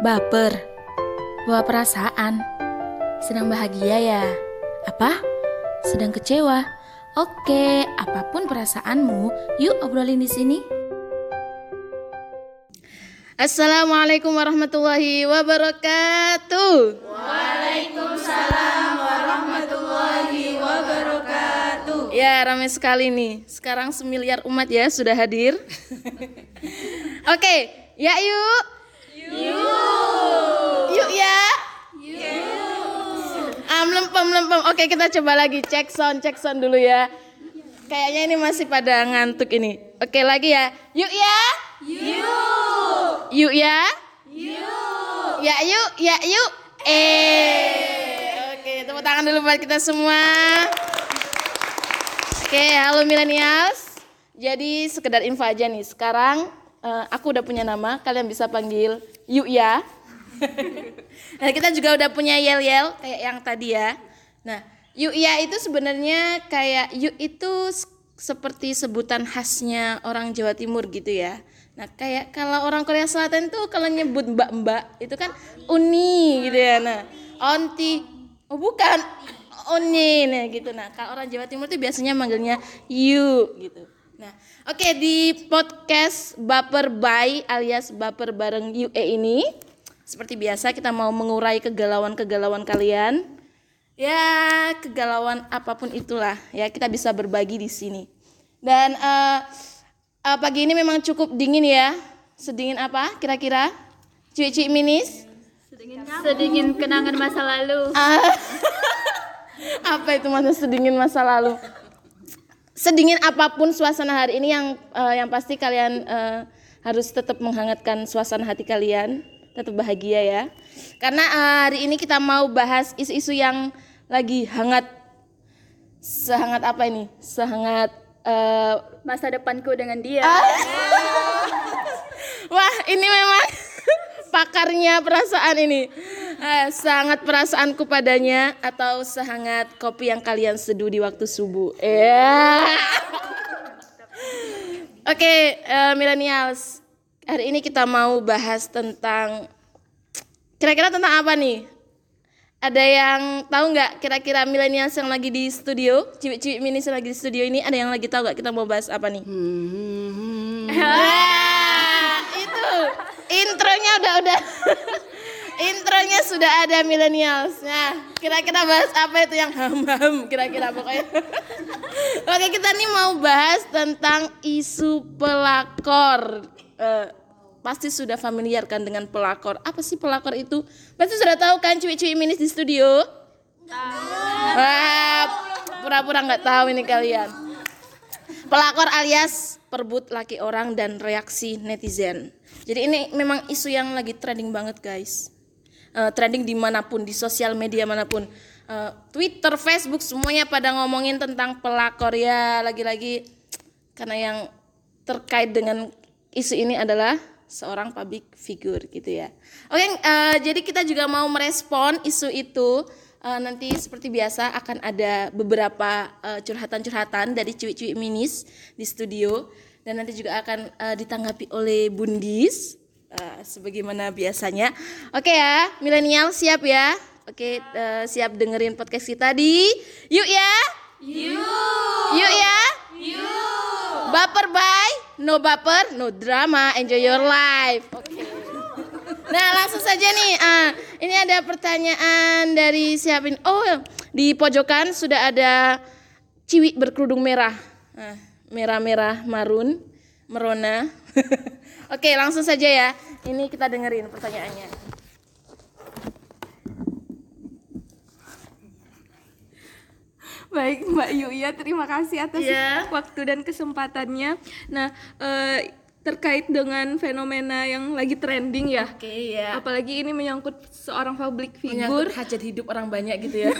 Baper. Bawa perasaan. Sedang bahagia ya? Apa? Sedang kecewa? Oke, apa pun perasaanmu, yuk obrolin di sini. Assalamualaikum warahmatullahi wabarakatuh. Ya, ramai sekali nih. Sekarang semiliar umat ya sudah hadir. Oke, ya yuk. Yuk. Yuk ya. Yuk. Ah, melempem, melempem. Oke, kita coba lagi cek sound, cek sound dulu ya. Kayaknya ini masih pada ngantuk ini. Oke, lagi ya. Yuk ya. Yuk. Yuk ya. Yuk. Ya yuk, ya yuk. Eh. Oke, tepuk tangan dulu buat kita semua. Oke, halo millennials. Jadi sekedar info aja nih. Sekarang eh, aku udah punya nama, kalian bisa panggil Yuk ya. Nah, kita juga udah punya yel-yel kayak yang tadi ya. Nah, Yuk ya itu sebenarnya kayak Yuk itu seperti sebutan khasnya orang Jawa Timur gitu ya. Nah, kayak kalau orang Korea Selatan tuh kalau nyebut mbak-mbak itu kan uni gitu ya. Nah, onti. Oh, bukan Oni nah gitu. Nah, kalau orang Jawa Timur tuh biasanya manggilnya you gitu. Nah, oke di podcast Baper by alias Baper bareng UE ini seperti biasa kita mau mengurai kegalauan-kegalauan kalian. Ya, kegalauan apa pun itulah ya kita bisa berbagi di sini. Dan eh, eh, pagi ini memang cukup dingin ya. Sedingin apa kira-kira? Cuy-cuy minis? Sedingin kenangan masa lalu. Ah. apa itu masa sedingin masa lalu sedingin apa pun suasana hari ini yang eh, yang pasti kalian eh, harus tetap menghangatkan suasana hati kalian tetap bahagia ya karena eh, hari ini kita mau bahas isu-isu yang lagi hangat sehangat apa ini sehangat eh, Masa depanku dengan dia. Wah, ini memang pakarnya perasaan ini. Eh, sangat perasaanku padanya atau sehangat kopi yang kalian seduh di waktu subuh. Ya. Oke, eh, millennials. Hari ini kita mau bahas tentang kira-kira tentang apa nih? Ada yang tahu nggak kira-kira millennials yang lagi di studio, ciwi-ciwi minis yang lagi di studio ini ada yang lagi tahu nggak kita mau bahas apa nih? Wah, itu intronya udah udah intronya sudah ada millennials. Nah, kira-kira bahas apa itu yang ham-ham kira-kira pokoknya. Oke, kita nih mau bahas tentang isu pelakor. Eh, pasti sudah familiar kan dengan pelakor. Apa sih pelakor itu? Pasti sudah tahu kan cuy-cuy minis di studio? Wah, pura-pura nggak tahu ini kalian. Pelakor alias perbut laki orang dan reaksi netizen. Jadi ini memang isu yang lagi trending banget guys. Eh, trending di mana pun, di sosial media mana pun. Eh, Twitter, Facebook, semuanya pada ngomongin tentang pelakor ya. Lagi-lagi karena yang terkait dengan isu ini adalah seorang public figure gitu ya. Oke, eh, jadi kita juga mau merespon isu itu. Eh, nanti seperti biasa akan ada beberapa eh, curhatan-curhatan dari cuy-cuy minis di studio dan nanti juga akan eh, ditanggapi oleh Bundis eh, sebagaimana biasanya. Oke ya, milenial siap ya? Oke, eh, siap dengerin podcast kita di Yuk ya? Yuk. Yuk ya? Baper bye, no baper, no drama, enjoy your life. Oke. Nah langsung saja nih, ah, ini ada pertanyaan dari siapin. Oh di pojokan sudah ada ciwi berkerudung merah, Ah, merah-merah marun, merona. Oke langsung saja ya, ini kita dengerin pertanyaannya. Baik Mbak Yuya, terima kasih atas Iya. waktu dan kesempatannya. Nah, eh, terkait dengan fenomena yang lagi trending ya, Oke ya. apalagi ini menyangkut seorang public Menyangkut figure hajat hidup orang banyak gitu ya.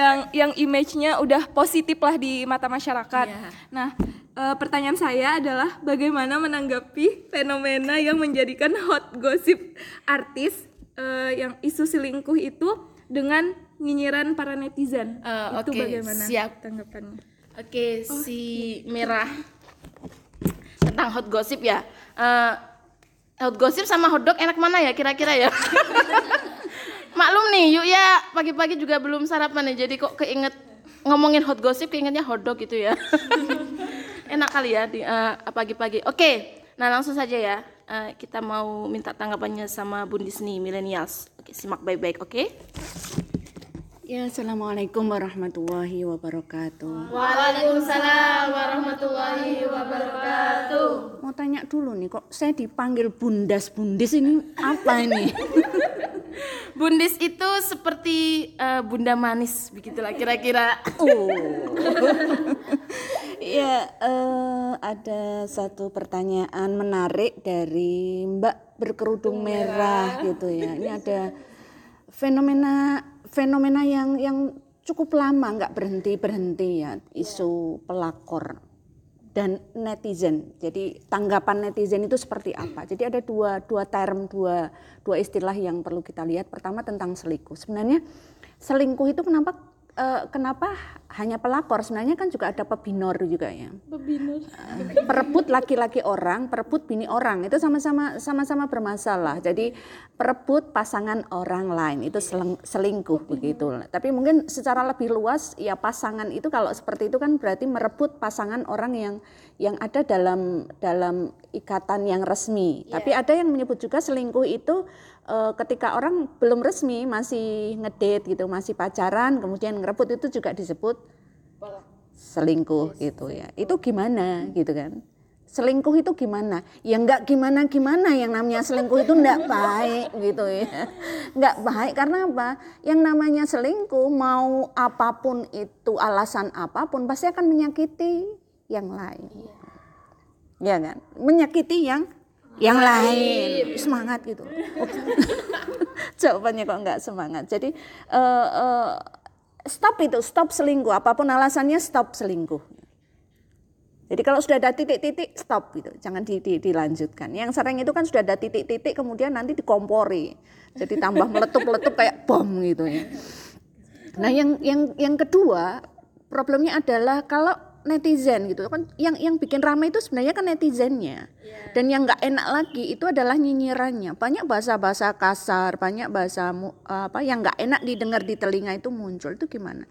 yang yang image-nya udah positif lah di mata masyarakat. Iya. Nah, eh, pertanyaan saya adalah bagaimana menanggapi fenomena yang menjadikan hot gossip artis eh, yang isu selingkuh itu dengan nyinyiran para netizen. Eh, itu oke, bagaimana siap. tanggapannya? Oke, si merah tentang hot gossip ya. Eh, hot gossip sama hotdog enak mana ya kira-kira ya? Maklum nih, yuk ya pagi-pagi juga belum sarapan nih, jadi kok keinget ngomongin hot gossip keingetnya hotdog gitu ya. enak kali ya di eh, pagi-pagi. Oke, nah langsung saja ya. Eh, kita mau minta tanggapannya sama Bun Disney Millennials. Oke, simak baik-baik, oke? Ya, Assalamualaikum warahmatullahi wabarakatuh. Waalaikumsalam warahmatullahi wabarakatuh. Mau tanya dulu nih, kok saya dipanggil bundas-bundis ini apa ini? Bundis itu seperti eh, bunda manis begitulah kira-kira. Oh. ya, eh, ada satu pertanyaan menarik dari Mbak berkerudung merah gitu ya. Ini ada fenomena fenomena yang yang cukup lama nggak berhenti berhenti ya isu pelakor dan netizen. Jadi tanggapan netizen itu seperti apa? Jadi ada dua dua term dua dua istilah yang perlu kita lihat. Pertama tentang selingkuh. Sebenarnya selingkuh itu kenapa eh, kenapa hanya pelakor? Sebenarnya kan juga ada pebinor juga ya. Pebinor. perebut laki-laki orang, perebut bini orang itu sama-sama sama-sama bermasalah. Jadi perebut pasangan orang lain itu seleng- selingkuh begitu. Tapi mungkin secara lebih luas ya pasangan itu kalau seperti itu kan berarti merebut pasangan orang yang yang ada dalam dalam ikatan yang resmi. Tapi ada yang menyebut juga selingkuh itu eh, ketika orang belum resmi masih ngedate gitu, masih pacaran kemudian ngerebut itu juga disebut selingkuh gitu ya. Itu gimana gitu kan? Selingkuh itu gimana? Ya enggak gimana-gimana yang namanya selingkuh itu enggak baik gitu ya. Enggak baik karena apa? Yang namanya selingkuh mau apa pun itu alasan apa pun pasti akan menyakiti yang lain. Ya kan? Menyakiti yang yang lain. Semangat gitu. Jawabannya kok enggak semangat. Jadi eh, eh, stop itu, stop selingkuh. Apa pun alasannya stop selingkuh. Jadi kalau sudah ada titik-titik stop gitu, jangan di, di- dilanjutkan. Yang sering itu kan sudah ada titik-titik kemudian nanti dikompori. Jadi tambah meletup-letup kayak bom gitu ya. Nah, yang yang yang kedua problemnya adalah kalau netizen gitu kan yang yang bikin ramai itu sebenarnya kan netizennya. Dan yang nggak enak lagi itu adalah nyinyirannya. Banyak bahasa-bahasa kasar, banyak bahasa apa yang nggak enak didengar di telinga itu muncul. Itu gimana?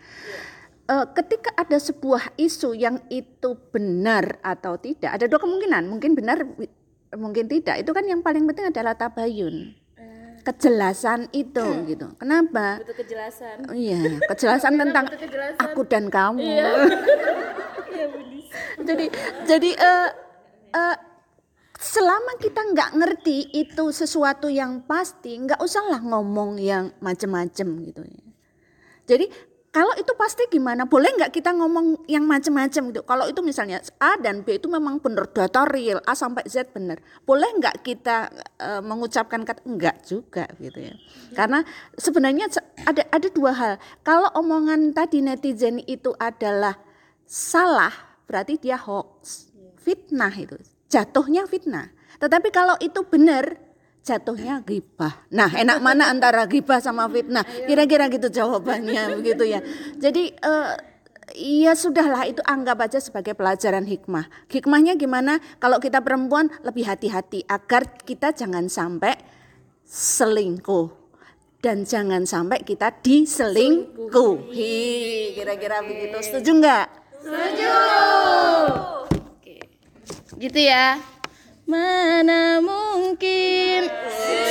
Eh, ketika ada sebuah isu yang itu benar atau tidak, ada dua kemungkinan, mungkin benar, mungkin tidak. Itu kan yang paling penting adalah tabayun, kejelasan itu gitu. Kenapa? Itu kejelasan. Iya, kejelasan tentang aku dan kamu. jadi jadi eh, eh, selama kita nggak ngerti itu sesuatu yang pasti, nggak usahlah ngomong yang macem-macem gitu ya. Jadi kalau itu pasti gimana? Boleh nggak kita ngomong yang macem-macem gitu? Kalau itu misalnya A dan B itu memang benar data real A sampai Z benar. Boleh nggak kita eh, mengucapkan kata enggak juga gitu ya? Karena sebenarnya se- ada ada dua hal. Kalau omongan tadi netizen itu adalah salah, berarti dia hoax, fitnah itu. Jatuhnya fitnah. Tetapi kalau itu benar, jatuhnya gibah. Nah, enak mana antara gibah sama fitnah? Kira-kira gitu jawabannya begitu ya. Jadi eh, ya sudahlah itu anggap aja sebagai pelajaran hikmah. Hikmahnya gimana? Kalau kita perempuan lebih hati-hati agar kita jangan sampai selingkuh dan jangan sampai kita diselingkuhi. Kira-kira begitu. Setuju nggak? Gitu ya. Mana mungkin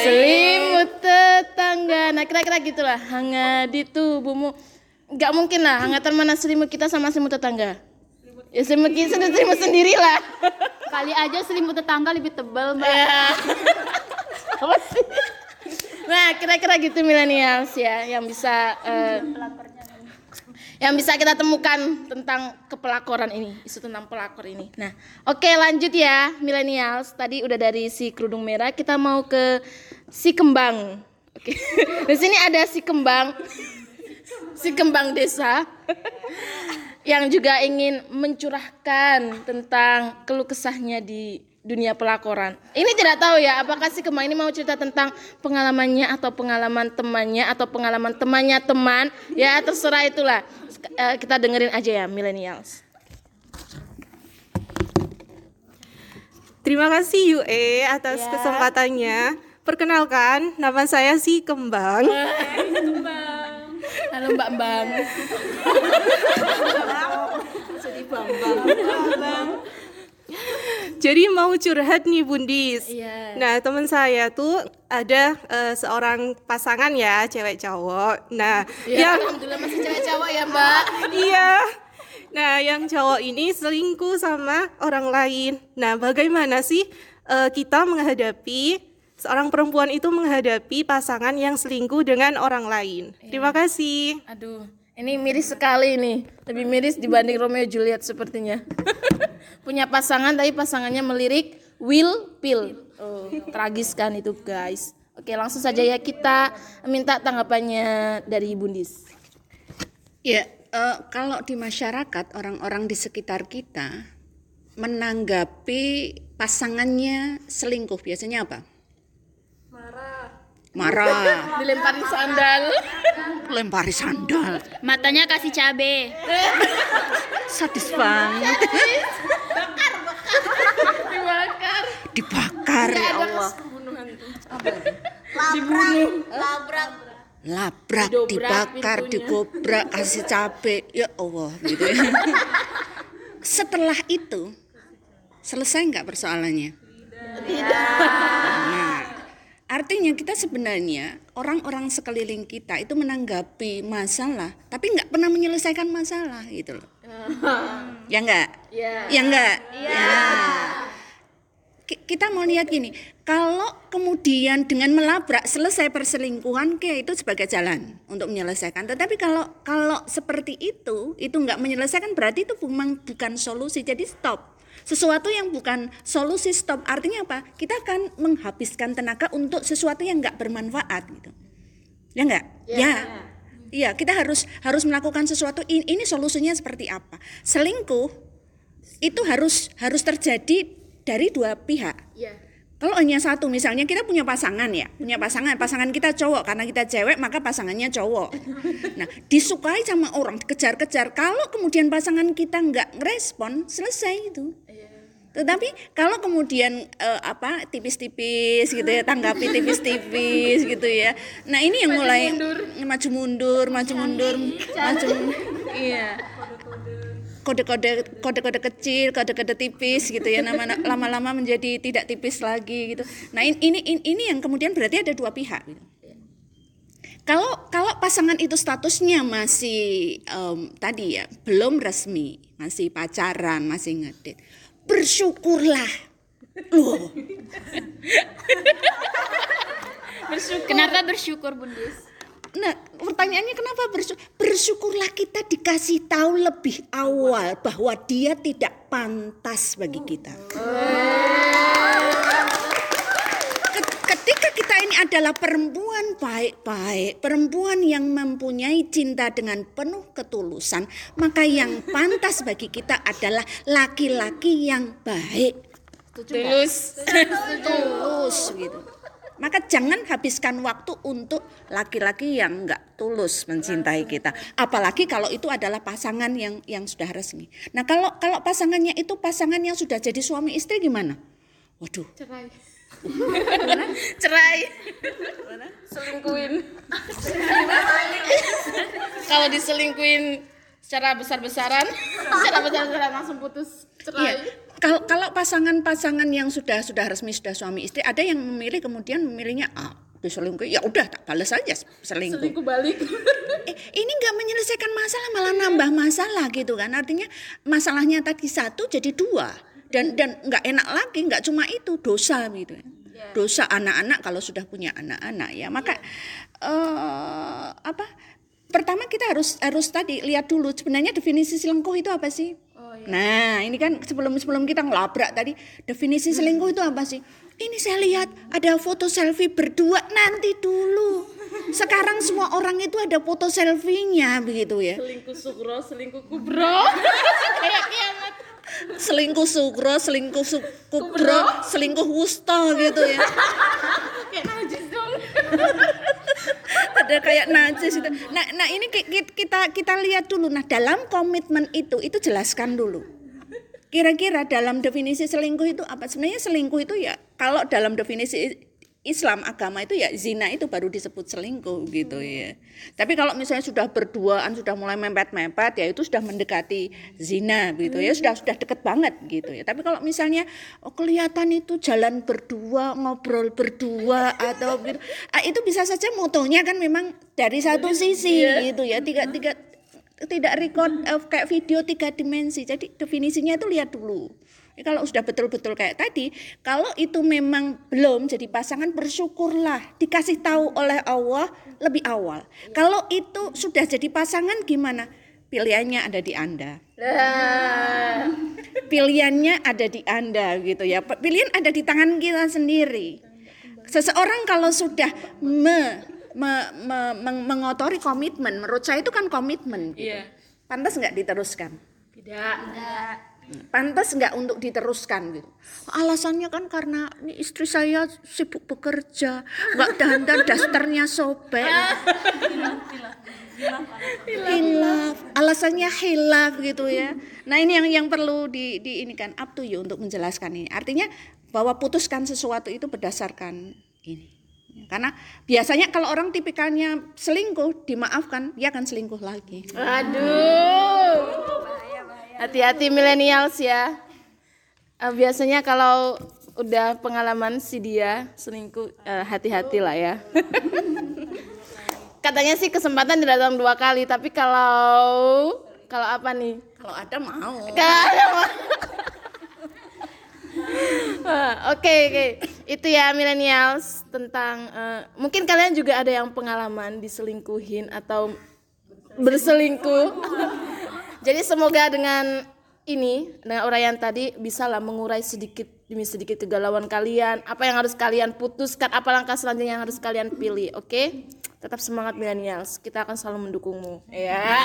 selimut tetangga. Nah kira-kira gitulah. Hangat di tubuhmu. Nggak mungkin lah hangatan mana selimut kita sama selimut tetangga. Ya selimut kita selimut sendiri lah. Kali aja selimut tetangga lebih tebal, Mbak. Ya. Apa sih? Nah, kira-kira gitu milenials ya yang bisa eh, yang bisa kita temukan tentang kepelakoran ini, isu tentang pelakor ini. Nah, oke lanjut ya milenials. Tadi udah dari si kerudung merah, kita mau ke si kembang. Oke. Di sini ada si kembang. Si kembang desa yang juga ingin mencurahkan tentang keluh kesahnya di dunia pelakoran. Ini tidak tahu ya, apakah si kembang ini mau cerita tentang pengalamannya atau pengalaman temannya atau pengalaman temannya teman, ya terserah itulah. Eh, Kita dengerin aja ya millennials. Terima kasih UE atas kesempatannya. Perkenalkan, nama saya si Kembang. Halo Mbak Bang. Jadi mau curhat nih Bundis. Iya. Nah teman saya tuh ada eh, seorang pasangan ya cewek cowok. Nah Ya, yang alhamdulillah masih cewek cowok ya Mbak. iya. Nah yang cowok ini selingkuh sama orang lain. Nah bagaimana sih eh, kita menghadapi seorang perempuan itu menghadapi pasangan yang selingkuh dengan orang lain? Terima kasih. Aduh, ini miris sekali nih. Lebih miris dibanding Romeo Juliet sepertinya. Punya pasangan tapi pasangannya melirik Will Pill. Oh, tragis kan itu guys. Oke, langsung saja ya kita minta tanggapannya dari Bundis. Ya, eh, kalau di masyarakat orang-orang di sekitar kita menanggapi pasangannya selingkuh biasanya apa? Marah. Marah. Dilemparin sandal. Lempari sandal. Matanya kasih cabe. Sadis banget. Dibakar. Dibakar ya Allah. Labrak, Didobrak dibakar, digobrak, kasih cabe. Ya Allah gitu ya. Setelah itu selesai nggak persoalannya? Nah, artinya kita sebenarnya orang-orang sekeliling kita itu menanggapi masalah, tapi nggak pernah menyelesaikan masalah gitu loh. Ya enggak? Ya enggak? Ya. Ki- Kita mau lihat gini, kalau kemudian dengan melabrak selesai perselingkuhan, ke itu sebagai jalan untuk menyelesaikan. Tetapi kalau kalau seperti itu, itu nggak menyelesaikan berarti itu memang bukan solusi. Jadi stop. Sesuatu yang bukan solusi stop artinya apa? Kita akan menghabiskan tenaga untuk sesuatu yang nggak bermanfaat gitu. Ya enggak? Ya. Iya, kita harus harus melakukan sesuatu ini, ini solusinya seperti apa? Selingkuh itu harus harus terjadi dari dua pihak. Kalau hanya satu, misalnya kita punya pasangan ya, punya pasangan, pasangan kita cowok karena kita cewek maka pasangannya cowok. Nah, disukai sama orang, kejar-kejar. Kalau kemudian pasangan kita nggak ngerespon, selesai itu. Tetapi kalau kemudian eh, apa tipis-tipis gitu ya, tanggapi tipis-tipis gitu ya. Nah ini yang mulai maju mundur, maju mundur, maju mundur. Iya. Kode-kode kode-kode kecil, kode-kode tipis gitu ya. Nama lama-lama menjadi tidak tipis lagi gitu. Nah in- ini ini, ini yang kemudian berarti ada dua pihak. Gitu. Kalau kalau pasangan itu statusnya masih em, tadi ya belum resmi, masih pacaran, masih ngedit, bersyukurlah. Loh, Kenapa bersyukur Bundis? Nah pertanyaannya kenapa bersyukur? Bersyukurlah kita dikasih tahu lebih awal bahwa dia tidak pantas bagi kita. Ket- Ketika kita ini adalah perempuan baik-baik, perempuan yang mempunyai cinta dengan penuh ketulusan, maka yang pantas bagi kita adalah laki-laki yang baik, Tulus. tulus gitu. Maka jangan habiskan waktu untuk laki-laki yang enggak tulus mencintai kita. Apalagi kalau itu adalah pasangan yang yang sudah resmi. Nah, kalau kalau pasangannya itu pasangan yang sudah jadi suami istri gimana? Waduh, Cerai. Selingkuin. Kalau diselingkuin secara besar-besaran, secara besar-besaran langsung putus Iya. Kalau kalau pasangan-pasangan yang sudah sudah resmi sudah suami istri, ada yang memilih kemudian memilihnya ah diselingkuh ya udah tak balas aja selingkuh. Selingkuh balik. Eh, ini nggak menyelesaikan masalah malah nambah masalah gitu kan. Artinya masalahnya tadi satu jadi dua. Dan dan nggak enak lagi nggak cuma itu dosa gitu. Ya dosa anak-anak kalau sudah punya anak-anak ya. Maka eh, apa pertama kita harus harus tadi lihat dulu sebenarnya definisi selingkuh itu apa sih nah ini kan sebelum sebelum kita ngelabrak tadi definisi selingkuh itu apa sih? Ini saya lihat ada foto selfie berdua nanti dulu. Sekarang semua orang itu ada foto selfie-nya begitu ya. Selingkuh sugro, selingkuh kubro. Kayak kiamat. selingkuh sugro selingkuh su- kubro selingkuh wusto gitu ya. Kayak najis dong. Ada kayak najis itu. Nah, nah ini ki- ki- kita kita lihat dulu. Nah dalam komitmen itu itu jelaskan dulu. kira-kira dalam definisi selingkuh itu apa? Sebenarnya selingkuh itu ya kalau dalam definisi Islam agama itu ya zina itu baru disebut selingkuh gitu ya. Tapi kalau misalnya sudah berduaan sudah mulai mepet-mepet ya itu sudah mendekati zina gitu ya sudah sudah deket banget gitu ya. Tapi kalau misalnya oh, kelihatan itu jalan berdua ngobrol berdua atau gitu, ah, itu bisa saja motonya kan memang dari satu sisi gitu ya tiga tiga tidak record eh, kayak video tiga dimensi. Jadi definisinya itu lihat dulu. Ya, kalau sudah betul-betul kayak tadi, kalau itu memang belum jadi pasangan bersyukurlah dikasih tahu oleh Allah lebih awal. Kalau itu sudah jadi pasangan gimana? Pilihannya ada di Anda. Pilihannya ada di Anda gitu ya. Pilihan ada di tangan kita sendiri. Seseorang kalau sudah me, me- me- meng- mengotori komitmen, menurut saya itu kan komitmen. Gitu. Pantas nggak diteruskan? Pantas nggak untuk diteruskan gitu. Alasannya kan karena ini istri saya sibuk bekerja, nggak dandan dasternya sobek. hilaf, alasannya hilaf gitu ya. Nah ini yang yang perlu di, di ini kan up to you untuk menjelaskan ini. Artinya bahwa putuskan sesuatu itu berdasarkan ini. Karena biasanya kalau orang tipikalnya selingkuh, dimaafkan, dia akan selingkuh lagi. Aduh. Hati-hati millennials ya. Eh, biasanya kalau udah pengalaman si dia selingkuh, eh, hati-hati lah ya. Katanya sih kesempatan tidak datang dua kali, tapi kalau kalau apa nih? Kalau ada mau. Kalau Oke oke itu ya millennials tentang eh, mungkin kalian juga ada yang pengalaman diselingkuhin atau berselingkuh. Jadi semoga dengan ini dengan uraian tadi bisalah mengurai sedikit demi sedikit kegalauan kalian. Apa yang harus kalian putuskan? Apa langkah selanjutnya yang harus kalian pilih? Oke? Tetap semangat millennials. Kita akan selalu mendukungmu. Ya.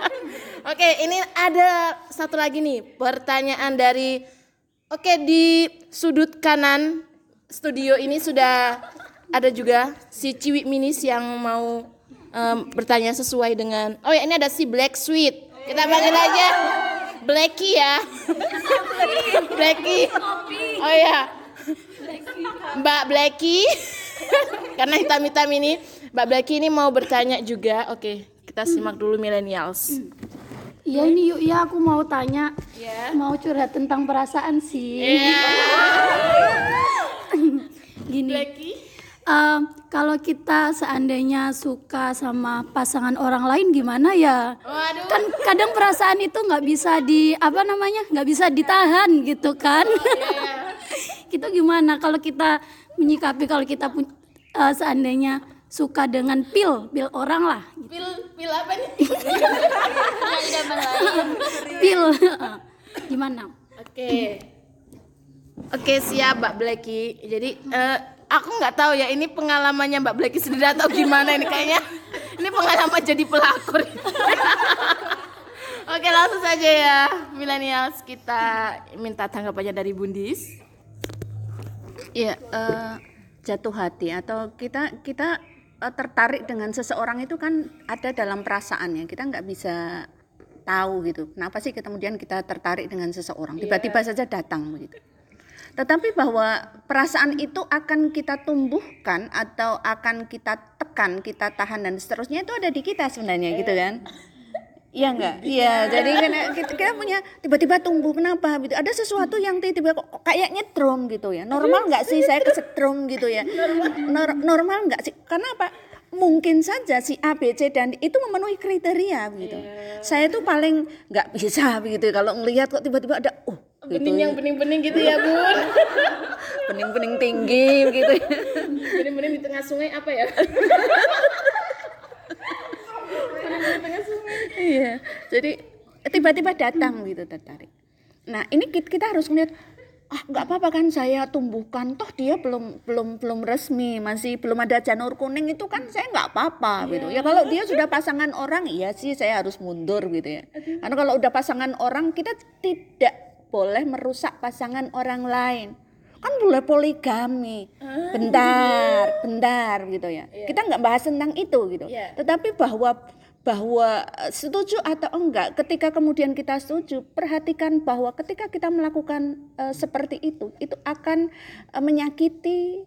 Oke, ini ada satu lagi nih pertanyaan dari Oke di sudut kanan studio ini sudah ada juga si Ciwi Minis yang mau em, bertanya sesuai dengan Oh ya ini ada si Black Sweet. Kita panggil aja Blacky ya. Blacky. Oh ya. Mbak Blacky. Karena hitam-hitam ini Mbak Blacky ini mau bertanya juga. Oke, kita simak dulu millennials. Iya ini yuk ya aku mau tanya mau curhat tentang perasaan sih gini em, kalau kita seandainya suka sama pasangan orang lain gimana ya Waduh. kan kadang perasaan itu nggak bisa di apa namanya nggak bisa ditahan gitu kan itu gimana kalau kita menyikapi kalau kita pun eh, seandainya suka dengan pil pil orang lah Pil pil apa nih? pil gimana Oke. Oke siap Mbak Blacky. Jadi eh, aku nggak tahu ya ini pengalamannya Mbak Blacky sendiri atau gimana ini kayaknya. Ini pengalaman jadi pelakor. Oke langsung saja ya millennials kita minta tanggapannya dari Bundis. Ya, eh, jatuh hati atau kita kita eh, tertarik dengan seseorang itu kan ada dalam perasaannya. Kita nggak bisa tahu gitu. Kenapa sih kemudian kita tertarik dengan seseorang? Tiba-tiba saja datang begitu. Tetapi bahwa perasaan itu akan kita tumbuhkan atau akan kita tekan, kita tahan dan seterusnya itu ada di kita sebenarnya gitu kan. Iya enggak? Iya, jadi kan kita, kita punya tiba-tiba tumbuh kenapa gitu. Ada sesuatu yang tiba-tiba kok kayak nyetrum gitu ya. Normal enggak sih saya kesetrum gitu ya? Nor- normal enggak sih? Karena apa? Mungkin saja si A, B, C dan D itu memenuhi kriteria gitu. Saya tuh paling nggak bisa begitu ya. kalau ngelihat kok tiba-tiba ada oh gitu. Bening yang bening-bening gitu ya Bun. bening-bening tinggi begitu ya. Bening-bening di tengah sungai apa ya? Iya. Jadi tiba-tiba datang gitu tertarik. Nah, ini kita, harus melihat ah nggak apa-apa kan saya tumbuhkan toh dia belum belum belum resmi masih belum ada janur kuning itu kan saya nggak apa-apa gitu ya kalau dia sudah pasangan orang iya sih saya harus mundur gitu ya karena kalau udah pasangan orang kita tidak boleh merusak pasangan orang lain. Kan boleh poligami. Bentar bentar gitu ya. Kita nggak bahas tentang itu gitu. Iya. tetapi bahwa bahwa eh, setuju atau enggak ketika kemudian kita setuju perhatikan bahwa ketika kita melakukan eh, seperti itu itu akan eh, menyakiti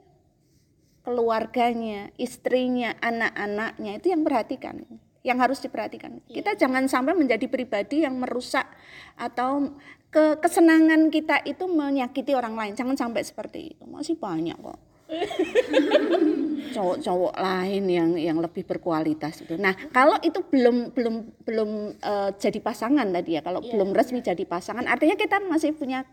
keluarganya, istrinya, anak-anaknya. Itu yang perhatikan yang harus diperhatikan. Kita jangan sampai menjadi pribadi yang merusak atau ke kesenangan kita itu menyakiti orang lain. Jangan sampai seperti itu. Masih banyak kok. cowok-cowok lain yang yang lebih berkualitas itu. Nah, kalau itu belum belum belum eh, jadi pasangan tadi ya, kalau belum resmi jadi pasangan, artinya kita masih punya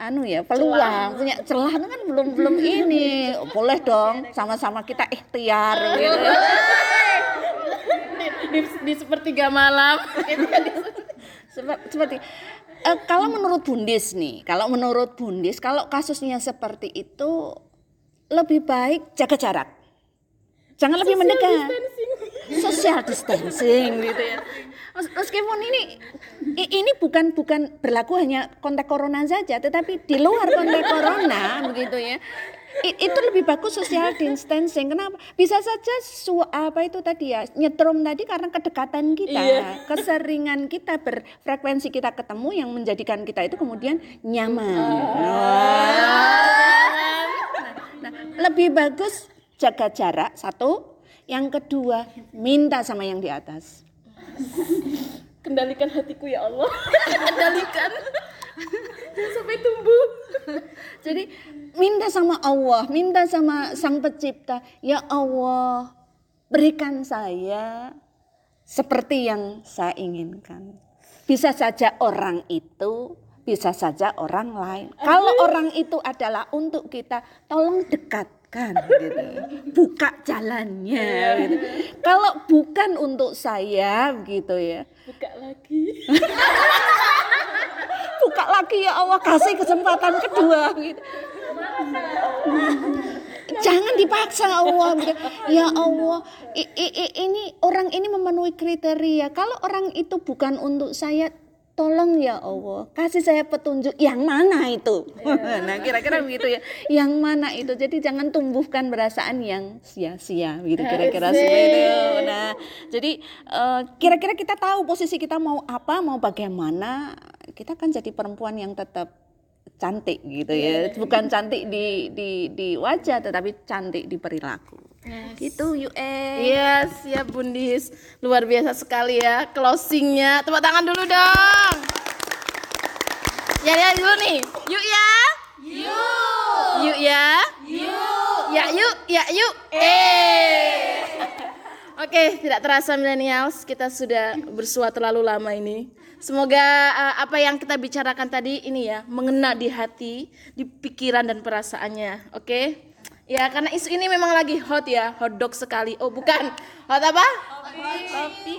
anu ya peluang punya celah kan belum belum ini. Boleh dong sama-sama kita ikhtiar gitu. Di, di sepertiga malam. Sep- seperti eh, kalau menurut Bundis nih kalau menurut Bundis kalau kasusnya seperti itu lebih baik jaga jarak. Jangan lebih mendekat. social distancing gitu ya. Mes- meskipun ini ini bukan bukan berlaku hanya konteks corona saja tetapi di luar konteks corona begitu ya itu lebih bagus social distancing. Kenapa? Bisa saja su apa itu tadi ya nyetrum tadi karena kedekatan kita keseringan kita berfrekuensi kita ketemu yang menjadikan kita itu kemudian nyaman. Nah, lebih bagus jaga jarak satu. Yang kedua minta sama yang di atas. Kendalikan hatiku ya Allah. Kendalikan sampai tumbuh Jadi minta sama Allah, minta sama Sang Pencipta, ya Allah, berikan saya seperti yang saya inginkan. Bisa saja orang itu, bisa saja orang lain. Kalau orang itu adalah untuk kita, tolong dekatkan gitu. Buka jalannya gitu. Kalau bukan untuk saya gitu ya. buka lagi buka lagi ya Allah kasih kesempatan kedua gitu. Jangan dipaksa Allah gitu. Ya Allah, i- i- i- ini orang ini memenuhi kriteria. Kalau orang itu bukan untuk saya, tolong ya Allah, kasih saya petunjuk yang mana itu. nah, kira-kira begitu ya. Yang mana itu? Jadi jangan tumbuhkan perasaan yang sia-sia gitu kira-kira seperti itu. Nah, jadi eh, kira-kira kita tahu posisi kita mau apa, mau bagaimana. Kita kan jadi perempuan yang tetap cantik gitu ya. Bukan cantik di di di wajah tetapi cantik di perilaku. Gitu yuk eh. Iya siap Bundis. Luar biasa sekali ya Closingnya. Tepuk tangan dulu dong. Ya ya dulu nih. Yuk ya. Yuk. Yuk ya. Yuk. Ya yuk Ya yuk. Eh. Oke tidak terasa millennials Kita sudah bersua terlalu lama ini. Semoga eh, apa yang kita bicarakan tadi ini ya Mengena di hati Di pikiran dan perasaannya. Oke Ya karena isu ini memang lagi hot ya, hot dog sekali. Oh bukan, hot apa?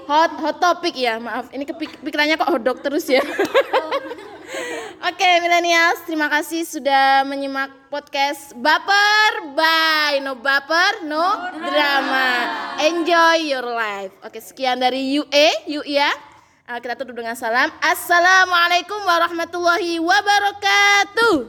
Hot hot topik ya, maaf. Ini kepik- pikirannya kok hot dog terus ya. Oke millennials, terima kasih sudah menyimak podcast Baper by No Baper No Drama. Enjoy your life. Oke sekian dari UE, Yu ya. Kita tutup dengan salam. Assalamualaikum warahmatullahi wabarakatuh.